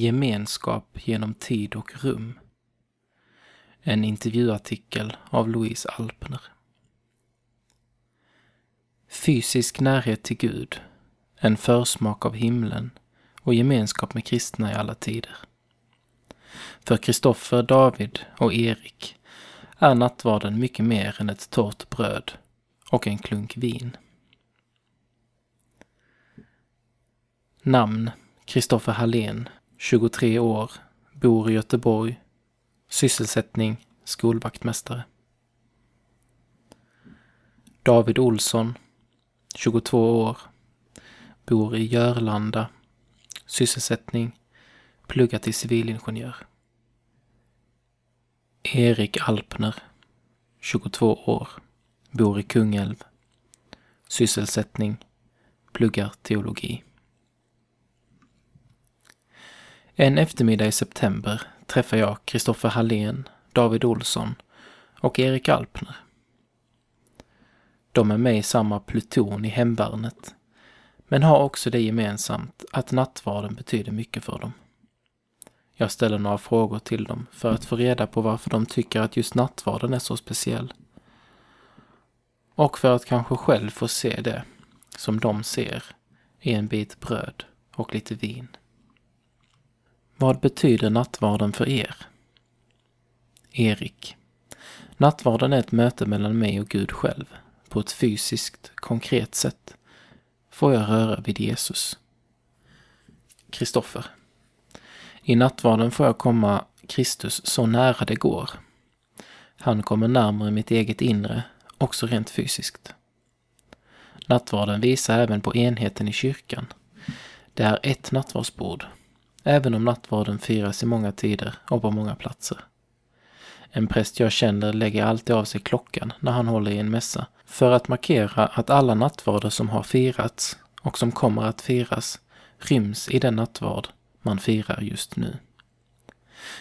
Gemenskap genom tid och rum. En intervjuartikel av Louise Alpner. Fysisk närhet till Gud, en försmak av himlen och gemenskap med kristna i alla tider. För Kristoffer, David och Erik är nattvarden mycket mer än ett torrt bröd och en klunk vin. Namn Kristoffer Hallén, 23 år, bor i Göteborg, sysselsättning skolvaktmästare. David Olsson, 22 år, bor i Jörlanda, sysselsättning pluggar till civilingenjör. Erik Alpner, 22 år, bor i Kungälv. Sysselsättning, pluggar teologi. En eftermiddag i september träffar jag Kristoffer Hallén, David Olsson och Erik Alpner. De är med i samma pluton i hemvärnet, men har också det gemensamt att nattvarden betyder mycket för dem. Jag ställer några frågor till dem för att få reda på varför de tycker att just nattvarden är så speciell. Och för att kanske själv få se det som de ser i en bit bröd och lite vin. Vad betyder nattvarden för er? Erik. Nattvarden är ett möte mellan mig och Gud själv. På ett fysiskt, konkret sätt får jag röra vid Jesus. Kristoffer. I nattvarden får jag komma Kristus så nära det går. Han kommer närmare mitt eget inre, också rent fysiskt. Nattvarden visar även på enheten i kyrkan. Det är ett nattvardsbord, även om nattvarden firas i många tider och på många platser. En präst jag känner lägger alltid av sig klockan när han håller i en mässa för att markera att alla nattvarder som har firats och som kommer att firas ryms i den nattvard man firar just nu.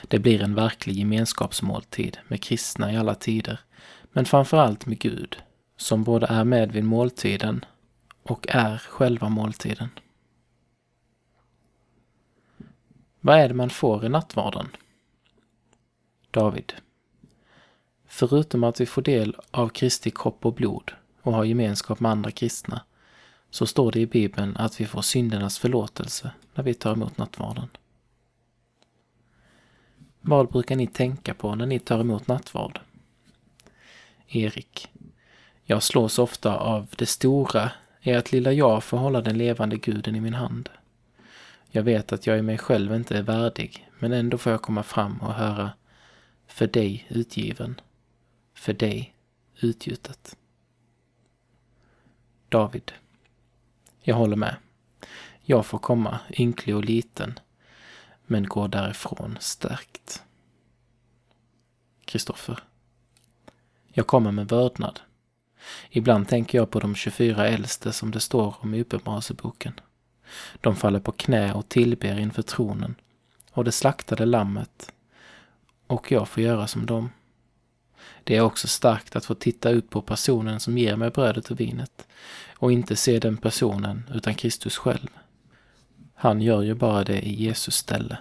Det blir en verklig gemenskapsmåltid med kristna i alla tider, men framförallt med Gud, som både är med vid måltiden och är själva måltiden. Vad är det man får i nattvarden? David. Förutom att vi får del av Kristi kropp och blod och har gemenskap med andra kristna, så står det i Bibeln att vi får syndernas förlåtelse när vi tar emot nattvarden. Vad brukar ni tänka på när ni tar emot nattvard? Erik. Jag slås ofta av det stora i att lilla jag får hålla den levande guden i min hand. Jag vet att jag i mig själv inte är värdig, men ändå får jag komma fram och höra för dig utgiven, för dig utgjutet. David. Jag håller med. Jag får komma ynklig och liten, men går därifrån stärkt. Kristoffer. Jag kommer med vördnad. Ibland tänker jag på de 24 äldste som det står om i Uppenbarelseboken. De faller på knä och tillber inför tronen och det slaktade lammet och jag får göra som dem. Det är också starkt att få titta upp på personen som ger mig brödet och vinet och inte se den personen utan Kristus själv. Han gör ju bara det i Jesus ställe.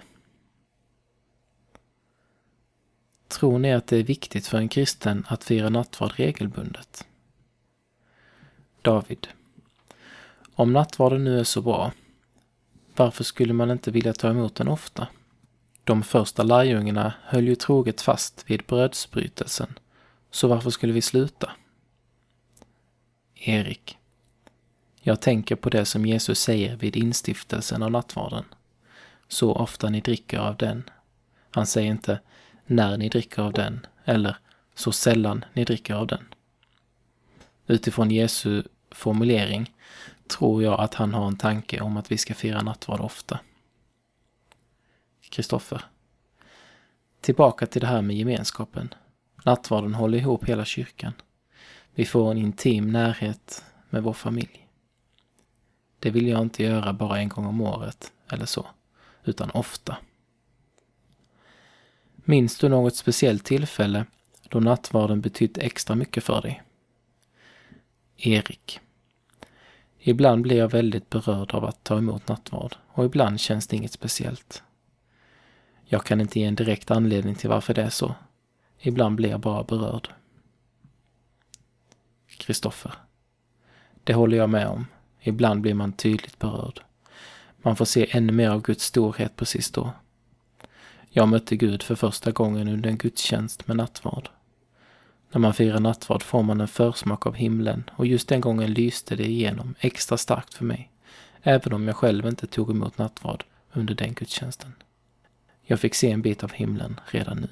Tror ni att det är viktigt för en kristen att fira nattvard regelbundet? David. Om nattvarden nu är så bra, varför skulle man inte vilja ta emot den ofta? De första lärjungarna höll ju troget fast vid brödsbrytelsen, så varför skulle vi sluta? Erik. Jag tänker på det som Jesus säger vid instiftelsen av nattvarden. Så ofta ni dricker av den. Han säger inte när ni dricker av den eller så sällan ni dricker av den. Utifrån Jesu formulering tror jag att han har en tanke om att vi ska fira nattvard ofta. Kristoffer. Tillbaka till det här med gemenskapen. Nattvarden håller ihop hela kyrkan. Vi får en intim närhet med vår familj. Det vill jag inte göra bara en gång om året eller så, utan ofta. Minns du något speciellt tillfälle då nattvarden betytt extra mycket för dig? Erik. Ibland blir jag väldigt berörd av att ta emot nattvard och ibland känns det inget speciellt. Jag kan inte ge en direkt anledning till varför det är så. Ibland blir jag bara berörd. Kristoffer. Det håller jag med om. Ibland blir man tydligt berörd. Man får se ännu mer av Guds storhet precis då. Jag mötte Gud för första gången under en gudstjänst med nattvard. När man firar nattvard får man en försmak av himlen och just den gången lyste det igenom extra starkt för mig, även om jag själv inte tog emot nattvard under den gudstjänsten. Jag fick se en bit av himlen redan nu.